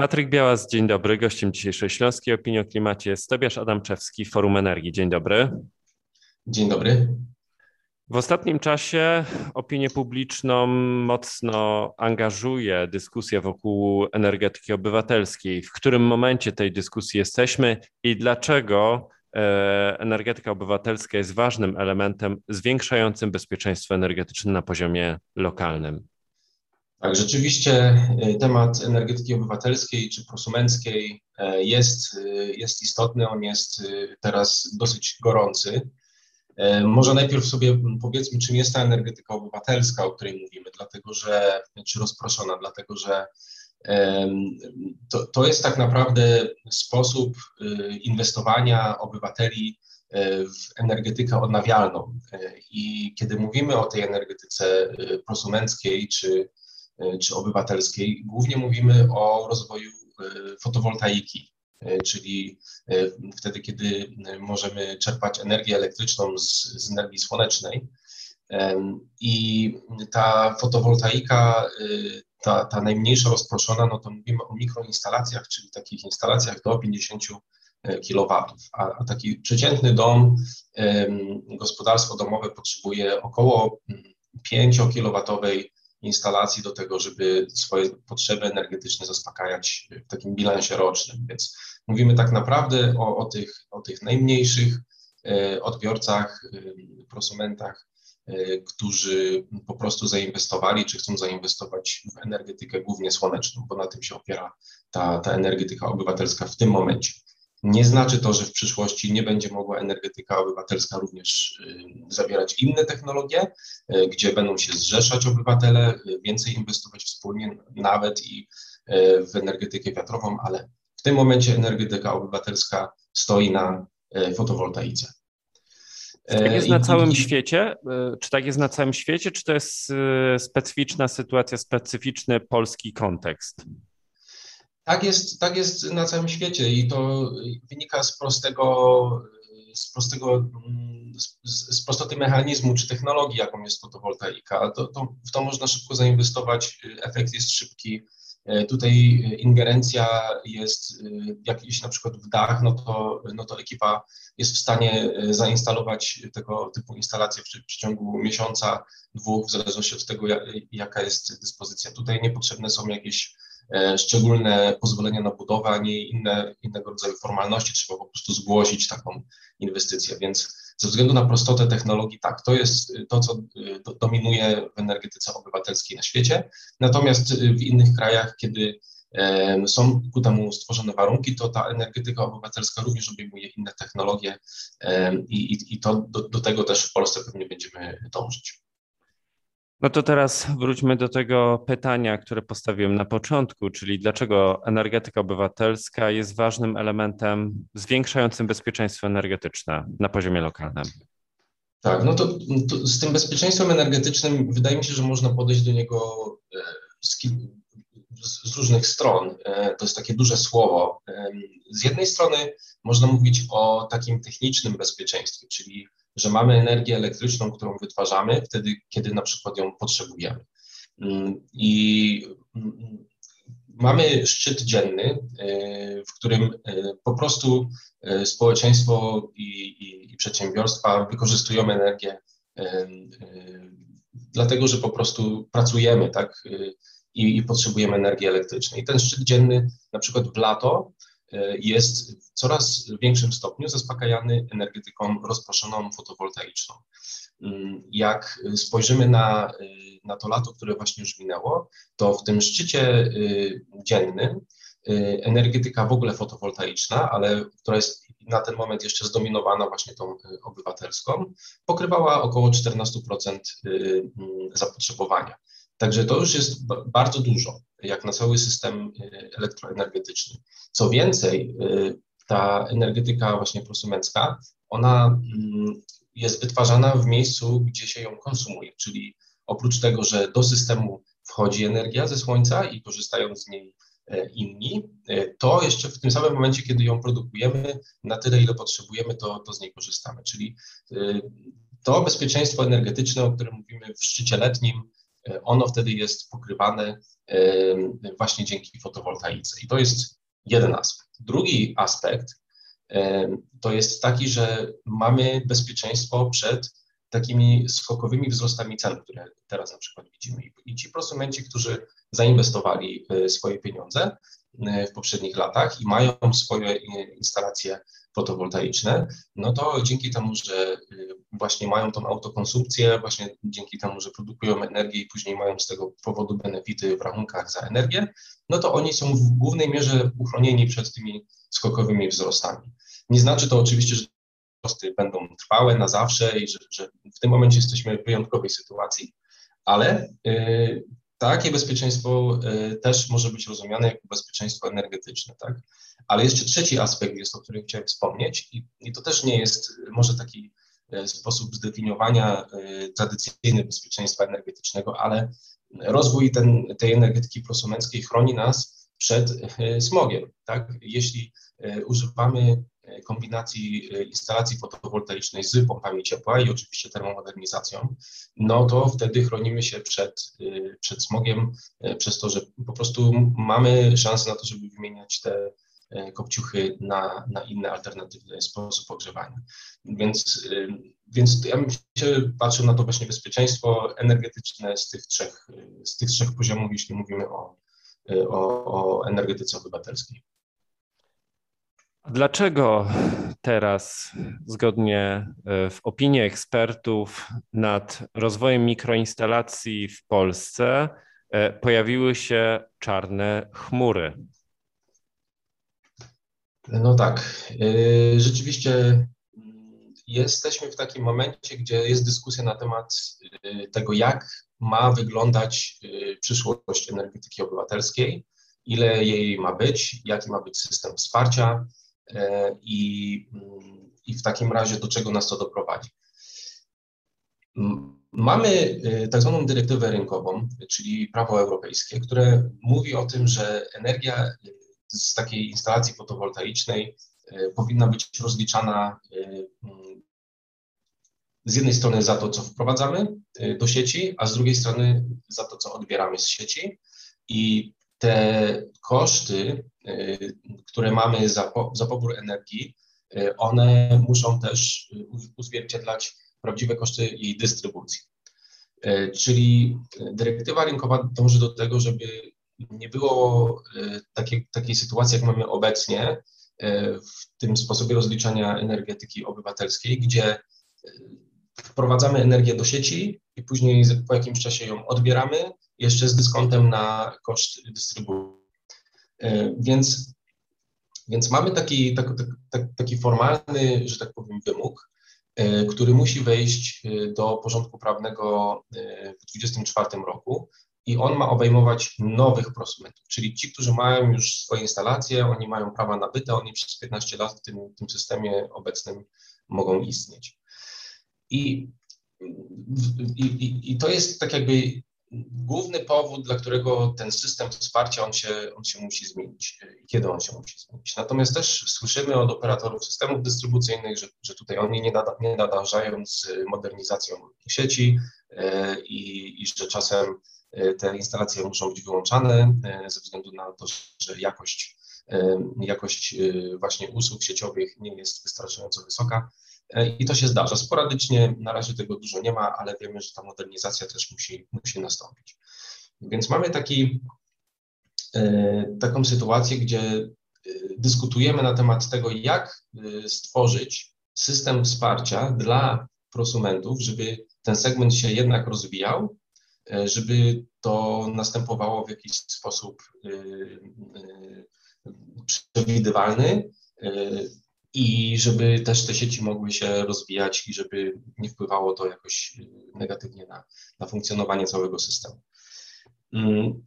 Patryk Białas, dzień dobry. Gościem dzisiejszej Śląskiej Opinii o Klimacie jest Tobiasz Adamczewski, Forum Energii. Dzień dobry. Dzień dobry. W ostatnim czasie opinię publiczną mocno angażuje dyskusja wokół energetyki obywatelskiej. W którym momencie tej dyskusji jesteśmy i dlaczego e, energetyka obywatelska jest ważnym elementem zwiększającym bezpieczeństwo energetyczne na poziomie lokalnym? Tak, rzeczywiście y, temat energetyki obywatelskiej czy prosumenckiej e, jest, y, jest istotny, on jest teraz dosyć gorący. E, może najpierw sobie powiedzmy, czym jest ta energetyka obywatelska, o której mówimy, dlatego że, czy rozproszona, dlatego że to, to jest tak naprawdę sposób inwestowania obywateli e, w energetykę odnawialną. I kiedy mówimy o tej energetyce prosumenckiej czy E, czy obywatelskiej, głównie mówimy o rozwoju e, fotowoltaiki, e, czyli wtedy, kiedy możemy czerpać energię elektryczną z, z energii słonecznej. I ta fotowoltaika, ta, ta najmniejsza rozproszona, no to mówimy o mikroinstalacjach, czyli takich instalacjach do 50 kW, a, a taki przeciętny dom, gospodarstwo domowe potrzebuje około 5-kilowatowej instalacji do tego, żeby swoje potrzeby energetyczne zaspokajać w takim bilansie rocznym. Więc mówimy tak naprawdę o, o, tych, o tych najmniejszych e, odbiorcach, e, prosumentach, e, którzy po prostu zainwestowali, czy chcą zainwestować w energetykę głównie słoneczną, bo na tym się opiera ta, ta energetyka obywatelska w tym momencie. Nie znaczy to, że w przyszłości nie będzie mogła energetyka obywatelska również y, zawierać inne technologie, y, gdzie będą się zrzeszać obywatele, y, więcej inwestować wspólnie, nawet i w energetykę wiatrową, ale w tym momencie energetyka obywatelska stoi na fotowoltaice. Czy tak jest na całym świecie? Czy tak jest na całym świecie, czy to jest specyficzna sytuacja, specyficzny polski kontekst? Tak jest, tak jest na całym świecie i to wynika z prostego, z prostego, z, prostoty mechanizmu czy technologii, jaką jest fotowoltaika. To, to, w to można szybko zainwestować, efekt jest szybki. Tutaj ingerencja jest, jak jeśli na przykład w dach, no to, no to ekipa jest w stanie zainstalować tego typu instalacje w, w ciągu miesiąca, dwóch, w zależności od tego, jaka jest dyspozycja. Tutaj niepotrzebne są jakieś E, szczególne pozwolenia na budowę, a nie inne, innego rodzaju formalności. Trzeba po prostu zgłosić taką inwestycję. Więc ze względu na prostotę technologii, tak, to jest to, co e, dominuje w energetyce obywatelskiej na świecie. Natomiast w innych krajach, kiedy e, są ku temu stworzone warunki, to ta energetyka obywatelska również obejmuje inne technologie i, i, i to do, do tego też w Polsce pewnie będziemy dążyć. No to teraz wróćmy do tego pytania, które postawiłem na początku, czyli dlaczego energetyka obywatelska jest ważnym elementem zwiększającym bezpieczeństwo energetyczne na poziomie lokalnym. Tak, no to, to z tym bezpieczeństwem energetycznym wydaje mi się, że można podejść do niego e, z, z różnych stron. E, to jest takie duże słowo. E, z jednej strony można mówić o takim technicznym bezpieczeństwie, czyli że mamy energię elektryczną, którą wytwarzamy wtedy, kiedy na przykład ją potrzebujemy. Mm, I mm, mamy szczyt dzienny, e, w którym e, po prostu e, społeczeństwo i, i, i przedsiębiorstwa wykorzystują energię dlatego, że po prostu pracujemy, tak, i, i potrzebujemy energii elektrycznej. I ten szczyt dzienny na przykład w lato jest w coraz większym stopniu zaspokajany energetyką rozproszoną fotowoltaiczną. Mm, jak spojrzymy na, na to lato, które właśnie już minęło, to w tym szczycie y, dziennym y, energetyka w ogóle fotowoltaiczna, ale która jest na ten moment jeszcze zdominowana właśnie tą y, obywatelską, pokrywała około 14% mm, zapotrzebowania. Także to już jest bardzo dużo, jak na cały system y, elektroenergetyczny. Co więcej, y, ta energetyka właśnie prosumencka, ona mm, jest wytwarzana w miejscu, gdzie się ją konsumuje, czyli oprócz tego, że do systemu wchodzi energia ze słońca i korzystają z niej e, inni, e, to jeszcze w tym samym momencie, kiedy ją produkujemy, na tyle, ile potrzebujemy, to, to z niej korzystamy. Czyli y, to bezpieczeństwo energetyczne, o którym mówimy w szczycie letnim, ono wtedy jest pokrywane właśnie dzięki fotowoltaice. I to jest jeden aspekt. Drugi aspekt to jest taki, że mamy bezpieczeństwo przed takimi skokowymi wzrostami cen, które teraz na przykład widzimy. I ci prosumenci, którzy zainwestowali e, swoje pieniądze e, w poprzednich latach i mają swoje instalacje fotowoltaiczne, no to dzięki temu, że e, właśnie mają tą autokonsumpcję, właśnie dzięki temu, że produkują energię i później mają z tego powodu benefity w rachunkach za energię, no to oni są w głównej mierze uchronieni przed tymi skokowymi wzrostami. Nie znaczy to oczywiście, że wzrosty będą trwałe na zawsze i że, że w tym momencie jesteśmy w wyjątkowej sytuacji, ale y, takie bezpieczeństwo y, też może być rozumiane jako bezpieczeństwo energetyczne, tak? Ale jeszcze trzeci aspekt jest, o którym chciałem wspomnieć i, i to też nie jest może taki y, sposób zdefiniowania tradycyjnego bezpieczeństwa energetycznego, ale rozwój ten, tej energetyki prosumenckiej chroni nas przed smogiem, tak? Jeśli używamy kombinacji e, instalacji fotowoltaicznej z pompami ciepła i oczywiście termomodernizacją, no to wtedy chronimy się przed, e, przed smogiem e, przez to, że po prostu mamy szansę na to, żeby wymieniać te kopciuchy na, na inny alternatywny sposób ogrzewania. Więc, więc ja bym się patrzył na to właśnie bezpieczeństwo energetyczne z tych trzech, z tych trzech poziomów, jeśli mówimy o, o, o energetyce obywatelskiej. Dlaczego teraz, zgodnie e, w opinii ekspertów, nad rozwojem mikroinstalacji w Polsce e, pojawiły się czarne chmury? No tak. E, rzeczywiście mm, jesteśmy w takim momencie, gdzie jest dyskusja na temat tego, jak ma wyglądać przyszłość energetyki obywatelskiej, ile jej ma być, jaki ma być system wsparcia, i, mm, i w takim razie do czego nas to doprowadzi. Mamy tak zwaną dyrektywę rynkową, czyli prawo europejskie, które mówi o tym, że energia z takiej instalacji fotowoltaicznej e, powinna być rozliczana mm, z jednej strony za to, co wprowadzamy do sieci, a z drugiej strony za to, co odbieramy z sieci. I te koszty, które mamy za, za pobór energii, one muszą też uzwierciedlać prawdziwe koszty jej dystrybucji. Czyli dyrektywa rynkowa dąży do tego, żeby nie było takiej, takiej sytuacji, jak mamy obecnie w tym sposobie rozliczania energetyki obywatelskiej, gdzie wprowadzamy energię do sieci i później po jakimś czasie ją odbieramy, jeszcze z dyskontem na koszt dystrybucji. E, więc, więc mamy taki, tak, tak, taki formalny, że tak powiem, wymóg, e, który musi wejść e, do porządku prawnego w 2024 roku i on ma obejmować nowych prosumentów, czyli ci, którzy mają już swoje instalacje, oni mają prawa nabyte, oni przez 15 lat w tym, tym systemie obecnym mogą istnieć. I, i, I to jest tak jakby główny powód, dla którego ten system wsparcia on się, on się musi zmienić i kiedy on się musi zmienić. Natomiast też słyszymy od operatorów systemów dystrybucyjnych, że, że tutaj oni nie, nada, nie nadążają z modernizacją sieci e, i, i że czasem te instalacje muszą być wyłączane e, ze względu na to, że jakość, jakość właśnie usług sieciowych nie jest wystarczająco wysoka. E, I to się zdarza. Sporadycznie na razie tego dużo nie ma, ale wiemy, że ta modernizacja też musi, musi nastąpić. Więc mamy taki, e, taką sytuację, gdzie e, dyskutujemy na temat tego, jak stworzyć system wsparcia dla prosumentów, żeby ten segment się jednak rozwijał, żeby to następowało w jakiś sposób przewidywalny, i żeby też te sieci mogły się rozwijać i żeby nie wpływało to jakoś negatywnie na, na funkcjonowanie całego systemu. Mm.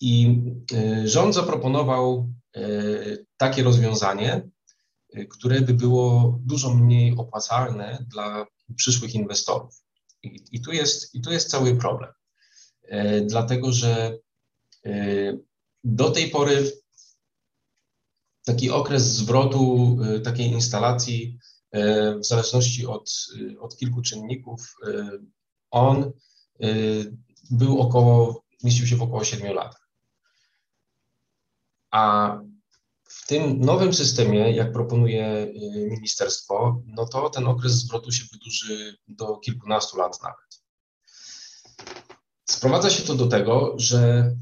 I rząd zaproponował takie rozwiązanie, które by było dużo mniej opłacalne dla przyszłych inwestorów. I, tu, jest, i tu jest cały problem, dlatego że do tej pory taki okres zwrotu y, takiej instalacji w zależności od, od kilku czynników, on był około, mieścił się w około 7 latach. A w tym nowym systemie, jak proponuje ministerstwo, no to ten okres zwrotu się wydłuży do kilkunastu lat nawet. Sprowadza się to do tego, że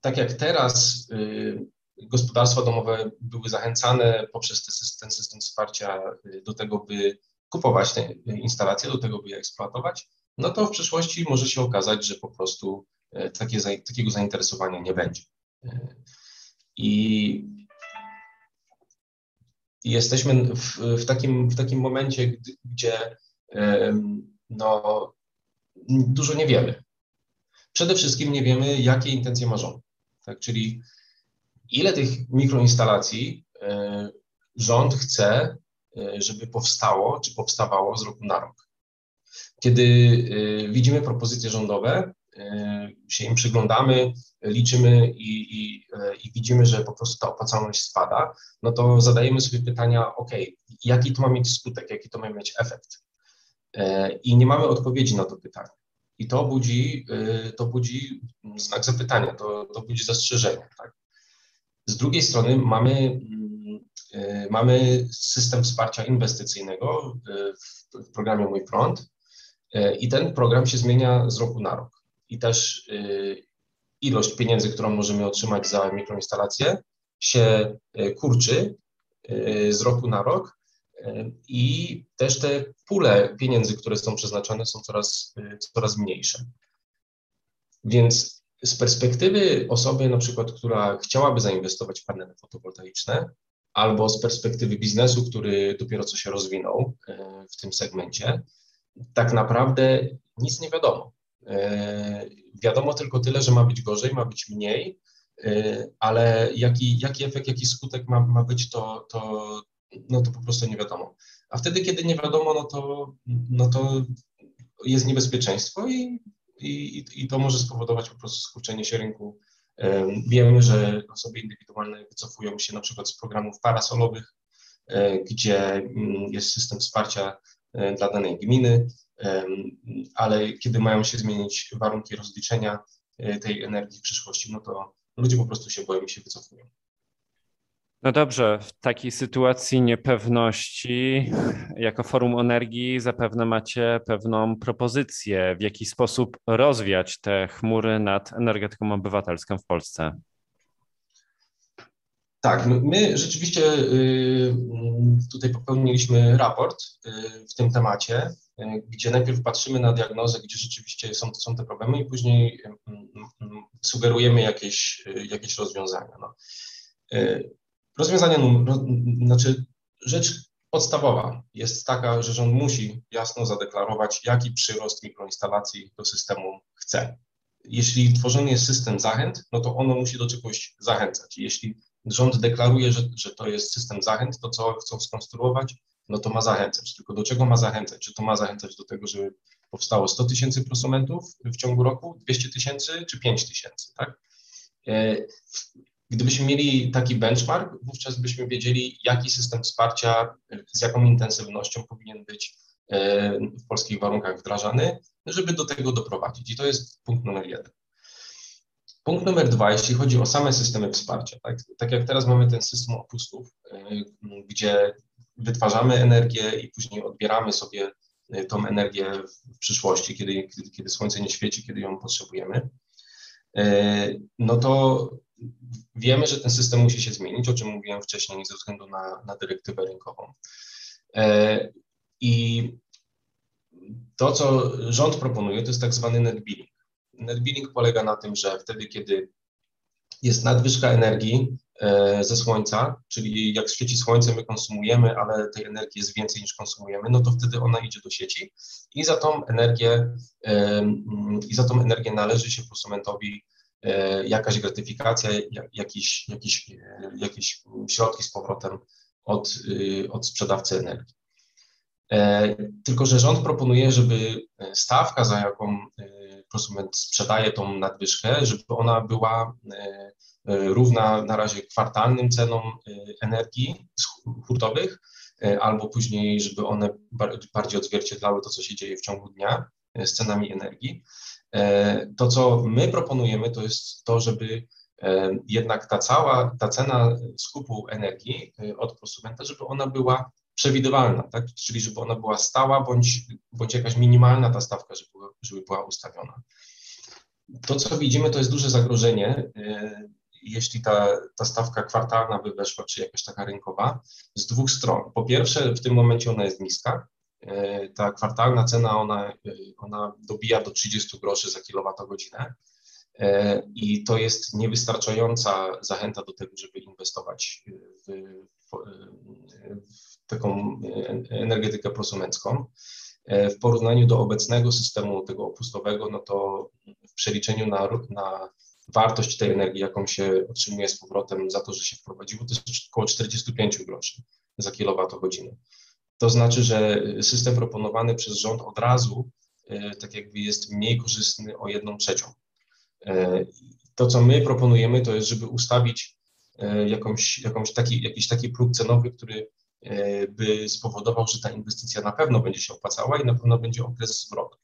tak jak teraz y, gospodarstwa domowe były zachęcane poprzez ten system wsparcia y, do tego, by kupować te instalacje, do tego, by je eksploatować, no to w przyszłości może się okazać, że po prostu y, takie, takiego zainteresowania nie będzie. I jesteśmy w, w, takim, w takim momencie, gdzie no, dużo nie wiemy. Przede wszystkim nie wiemy, jakie intencje ma rząd. Tak? Czyli ile tych mikroinstalacji e, rząd chce, e, żeby powstało, czy powstawało z roku na rok. Kiedy e, widzimy propozycje rządowe, się im przyglądamy, liczymy i, i, i, widzimy, że po prostu ta opłacalność spada, no to zadajemy sobie pytania, ok, jaki to ma mieć skutek, jaki to ma mieć efekt. I nie mamy odpowiedzi na to pytanie. I to budzi, to budzi znak zapytania, to, to budzi zastrzeżenie. Tak? Z drugiej strony mamy, mamy system wsparcia inwestycyjnego w programie Mój Prąd i ten program się zmienia z roku na rok. I też ilość pieniędzy, którą możemy otrzymać za mikroinstalację się kurczy z roku na rok i też te pule pieniędzy, które są przeznaczane, są coraz, coraz mniejsze. Więc z perspektywy osoby, na przykład, która chciałaby zainwestować w panele fotowoltaiczne, albo z perspektywy biznesu, który dopiero co się rozwinął w tym segmencie, tak naprawdę nic nie wiadomo. E, wiadomo tylko tyle, że ma być gorzej, ma być mniej, e, ale jaki, jaki efekt, jaki skutek ma, ma być, to, to, no to po prostu nie wiadomo. A wtedy, kiedy nie wiadomo, no to, no to jest niebezpieczeństwo i, i, i to może spowodować po prostu skurczenie się rynku. Wiemy, że osoby indywidualne wycofują się na przykład z programów parasolowych, e, gdzie mm, jest system wsparcia e, dla danej gminy, ale kiedy mają się zmienić warunki rozliczenia e, tej energii w przyszłości, no to ludzie po prostu się boją i się wycofują. No dobrze, w takiej sytuacji niepewności, jako Forum Energii, zapewne macie pewną propozycję, w jaki sposób rozwiać te chmury nad energetyką obywatelską w Polsce. Tak, my rzeczywiście y, tutaj popełniliśmy raport y, w tym temacie, y, gdzie najpierw patrzymy na diagnozę, gdzie rzeczywiście są, są te problemy i później sugerujemy jakieś, jakieś rozwiązania. No. Rozwiązanie, znaczy rzecz podstawowa jest taka, że rząd musi jasno zadeklarować, jaki przyrost mikroinstalacji do systemu chce. Jeśli tworzony jest system zachęt, no to ono musi do czegoś zachęcać. Jeśli rząd deklaruje, że, że to jest system zachęt, to co chcą skonstruować, no to ma zachęcać. Tylko do czego ma zachęcać? Czy to ma zachęcać do tego, żeby powstało 100 tysięcy prosumentów w ciągu roku, 200 tysięcy czy 5 tysięcy, tak? E, Gdybyśmy mieli taki benchmark, wówczas byśmy wiedzieli, jaki system wsparcia, z jaką intensywnością powinien być e, w polskich warunkach wdrażany, żeby do tego doprowadzić. I to jest punkt numer jeden. Punkt numer dwa, jeśli chodzi o same systemy wsparcia, tak, tak jak teraz mamy ten system opustów, e, gdzie wytwarzamy energię i później odbieramy sobie e, tą energię w przyszłości, kiedy, kiedy, kiedy słońce nie świeci, kiedy ją potrzebujemy, no to wiemy, że ten system musi się zmienić, o czym mówiłem wcześniej, ze względu na, na dyrektywę rynkową. I to, co rząd proponuje, to jest tak zwany net billing. Net billing polega na tym, że wtedy, kiedy jest nadwyżka energii e, ze słońca, czyli jak świeci słońce, my konsumujemy, ale tej energii jest więcej niż konsumujemy, no to wtedy ona idzie do sieci i za tą energię, i za tą energię należy się prosumentowi E, jakaś gratyfikacja, jakieś, jakieś, e, jakieś środki z powrotem od, y, od sprzedawcy energii. E, tylko, że rząd proponuje, żeby stawka, za jaką prosument sprzedaje tą nadwyżkę, żeby ona była równa na razie kwartalnym cenom energii hurtowych, albo później, żeby one bardziej odzwierciedlały to, co się dzieje w ciągu dnia, z cenami energii. To, co my proponujemy, to jest to, żeby jednak ta cała, ta cena skupu energii od prosumenta, żeby ona była przewidywalna, tak? czyli żeby ona była stała bądź, bądź jakaś minimalna ta stawka, żeby, żeby była ustawiona. To, co widzimy, to jest duże zagrożenie, y, jeśli ta, ta stawka kwartalna by weszła, czy jakaś taka rynkowa, z dwóch stron. Po pierwsze, w tym momencie ona jest niska. Y, ta kwartalna cena, ona, y, ona dobija do 30 groszy za kilowatogodzinę i to jest niewystarczająca zachęta do tego, żeby inwestować w, w, w taką energetykę prosumencką. E, w porównaniu do obecnego systemu tego opustowego, no to w przeliczeniu na, na wartość tej energii, jaką się otrzymuje z powrotem za to, że się wprowadziło, to jest około 45 groszy za kilowatogodzinę. To znaczy, że system proponowany przez rząd od razu e, tak jakby jest mniej korzystny o jedną trzecią. E, to, co my proponujemy, to jest, żeby ustawić jakąś, jakąś taki, jakiś taki próg cenowy, który by spowodował, że ta inwestycja na pewno będzie się opłacała i na pewno będzie okres zwrotu.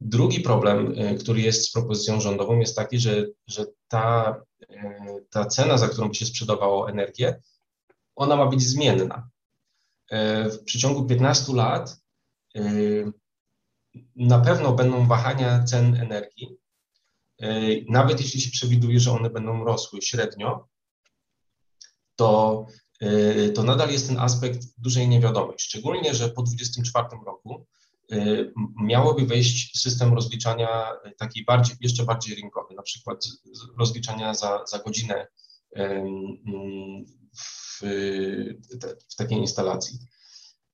Drugi problem, e, który jest z propozycją rządową, jest taki, że, że ta, e, ta cena, za którą by się sprzedawało energię, ona ma być zmienna. W przeciągu 15 lat na pewno będą wahania cen energii, nawet jeśli się przewiduje, że one będą rosły średnio, to to nadal jest ten aspekt dużej niewiadomej. Szczególnie, że po 2024 roku y, miałoby wejść system rozliczania taki bardziej, jeszcze bardziej rynkowy, na przykład rozliczania za, za godzinę w, w takiej instalacji.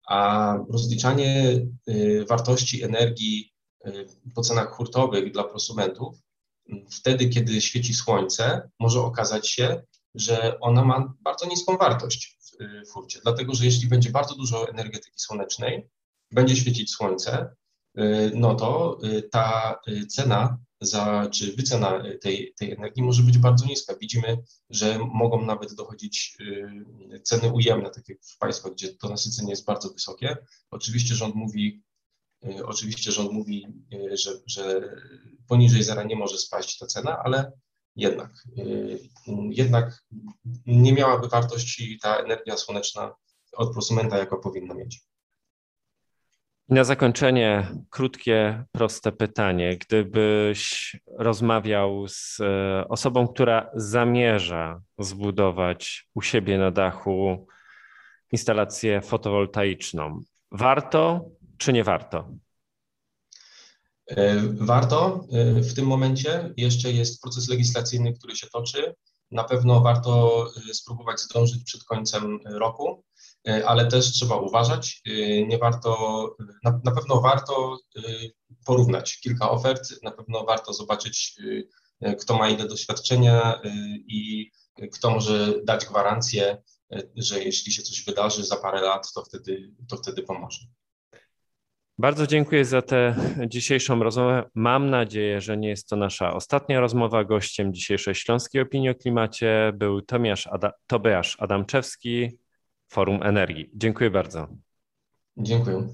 A rozliczanie y, wartości energii po cenach hurtowych dla prosumentów, wtedy, kiedy świeci słońce, może okazać się, że ona ma bardzo niską wartość w furcie, dlatego że jeśli będzie bardzo dużo energetyki słonecznej, będzie świecić słońce, y, no to y, ta y, cena za, czy wycena tej, tej energii może być bardzo niska. Widzimy, że mogą nawet dochodzić ceny ujemne, tak jak w państwach, gdzie to nasycenie jest bardzo wysokie. Oczywiście rząd mówi, oczywiście rząd mówi, że, że poniżej zera nie może spaść ta cena, ale jednak, y, jednak nie miałaby wartości ta energia słoneczna od prosumenta, jako powinna mieć. Na zakończenie krótkie, proste pytanie. Gdybyś rozmawiał z e, osobą, która zamierza zbudować u siebie na dachu instalację fotowoltaiczną, warto czy nie warto? E, warto e, w tym momencie, jeszcze jest proces legislacyjny, który się toczy. Na pewno warto e, spróbować zdążyć przed końcem roku, ale też trzeba uważać. Nie warto, na, na pewno warto porównać kilka ofert, na pewno warto zobaczyć, kto ma ile doświadczenia i kto może dać gwarancję, że jeśli się coś wydarzy za parę lat, to wtedy, to wtedy pomoże. Bardzo dziękuję za tę dzisiejszą rozmowę. Mam nadzieję, że nie jest to nasza ostatnia rozmowa. Gościem dzisiejszej Śląskiej Opinii o Klimacie był Tomiasz Ada Tobiasz Adamczewski, Forum Energii. Dziękuję bardzo. Dziękuję.